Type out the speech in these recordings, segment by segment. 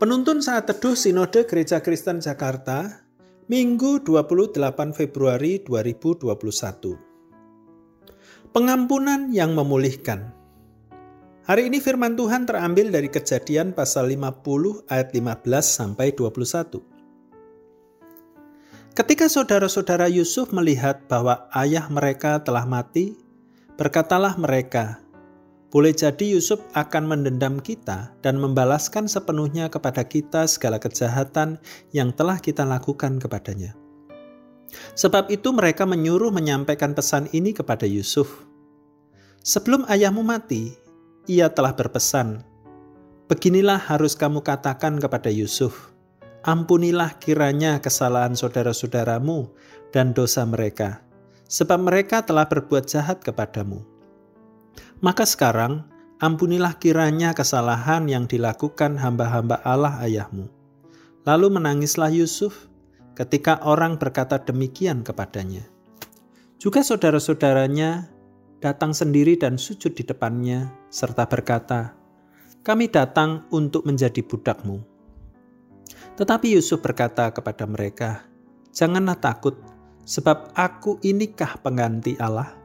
Penuntun saat teduh Sinode Gereja Kristen Jakarta, Minggu 28 Februari 2021. Pengampunan yang memulihkan. Hari ini firman Tuhan terambil dari Kejadian pasal 50 ayat 15 sampai 21. Ketika saudara-saudara Yusuf melihat bahwa ayah mereka telah mati, berkatalah mereka, boleh jadi Yusuf akan mendendam kita dan membalaskan sepenuhnya kepada kita segala kejahatan yang telah kita lakukan kepadanya. Sebab itu mereka menyuruh menyampaikan pesan ini kepada Yusuf. Sebelum ayahmu mati, ia telah berpesan, Beginilah harus kamu katakan kepada Yusuf, Ampunilah kiranya kesalahan saudara-saudaramu dan dosa mereka, sebab mereka telah berbuat jahat kepadamu maka sekarang, ampunilah kiranya kesalahan yang dilakukan hamba-hamba Allah ayahmu. Lalu menangislah Yusuf ketika orang berkata demikian kepadanya. Juga saudara-saudaranya datang sendiri dan sujud di depannya, serta berkata, Kami datang untuk menjadi budakmu. Tetapi Yusuf berkata kepada mereka, Janganlah takut, sebab aku inikah pengganti Allah?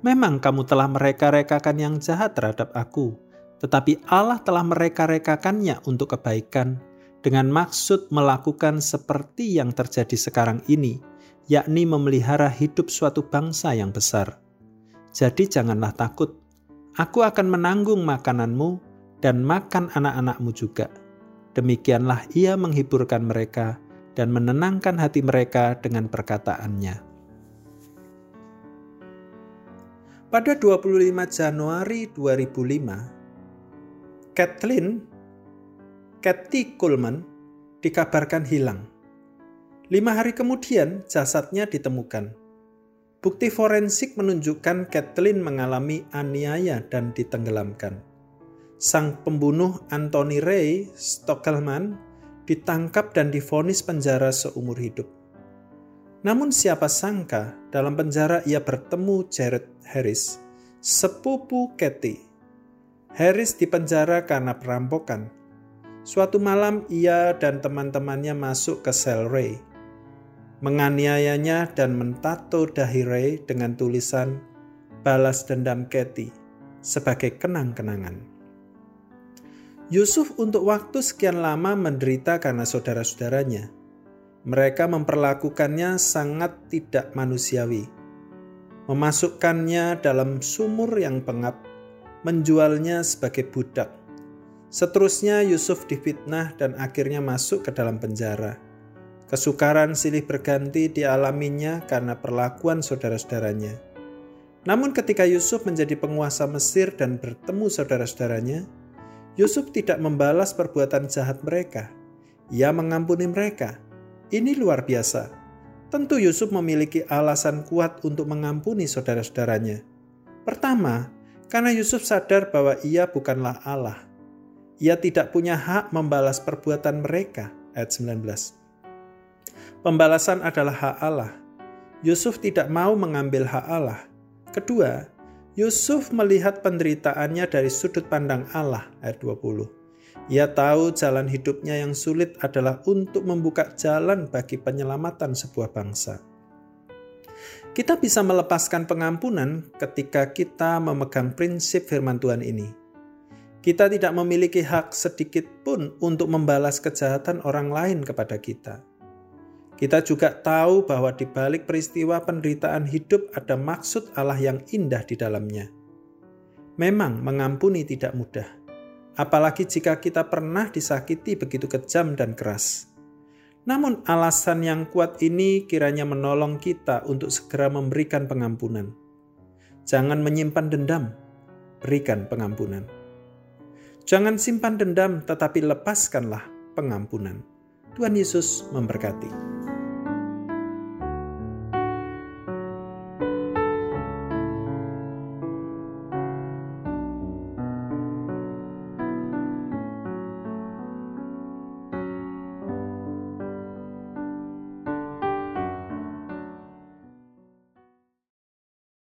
Memang kamu telah mereka-rekakan yang jahat terhadap aku, tetapi Allah telah mereka-rekakannya untuk kebaikan dengan maksud melakukan seperti yang terjadi sekarang ini, yakni memelihara hidup suatu bangsa yang besar. Jadi janganlah takut, aku akan menanggung makananmu dan makan anak-anakmu juga. Demikianlah ia menghiburkan mereka dan menenangkan hati mereka dengan perkataannya. Pada 25 Januari 2005, Kathleen Kathy Coleman dikabarkan hilang. Lima hari kemudian, jasadnya ditemukan. Bukti forensik menunjukkan Kathleen mengalami aniaya dan ditenggelamkan. Sang pembunuh Anthony Ray Stockelman ditangkap dan difonis penjara seumur hidup. Namun siapa sangka dalam penjara ia bertemu Jared Harris, sepupu Kathy. Harris dipenjara karena perampokan. Suatu malam ia dan teman-temannya masuk ke sel Ray. Menganiayanya dan mentato dahi Ray dengan tulisan balas dendam Kathy sebagai kenang-kenangan. Yusuf untuk waktu sekian lama menderita karena saudara-saudaranya mereka memperlakukannya sangat tidak manusiawi. Memasukkannya dalam sumur yang pengap, menjualnya sebagai budak. Seterusnya Yusuf difitnah dan akhirnya masuk ke dalam penjara. Kesukaran silih berganti dialaminya karena perlakuan saudara-saudaranya. Namun ketika Yusuf menjadi penguasa Mesir dan bertemu saudara-saudaranya, Yusuf tidak membalas perbuatan jahat mereka. Ia mengampuni mereka ini luar biasa. Tentu Yusuf memiliki alasan kuat untuk mengampuni saudara-saudaranya. Pertama, karena Yusuf sadar bahwa ia bukanlah Allah. Ia tidak punya hak membalas perbuatan mereka. Ayat 19. Pembalasan adalah hak Allah. Yusuf tidak mau mengambil hak Allah. Kedua, Yusuf melihat penderitaannya dari sudut pandang Allah. Ayat 20. Ia tahu jalan hidupnya yang sulit adalah untuk membuka jalan bagi penyelamatan sebuah bangsa. Kita bisa melepaskan pengampunan ketika kita memegang prinsip firman Tuhan ini. Kita tidak memiliki hak sedikit pun untuk membalas kejahatan orang lain kepada kita. Kita juga tahu bahwa di balik peristiwa penderitaan hidup ada maksud Allah yang indah di dalamnya. Memang mengampuni tidak mudah apalagi jika kita pernah disakiti begitu kejam dan keras. Namun, alasan yang kuat ini kiranya menolong kita untuk segera memberikan pengampunan. Jangan menyimpan dendam, berikan pengampunan. Jangan simpan dendam, tetapi lepaskanlah pengampunan. Tuhan Yesus memberkati.